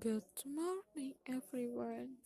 Good morning everyone.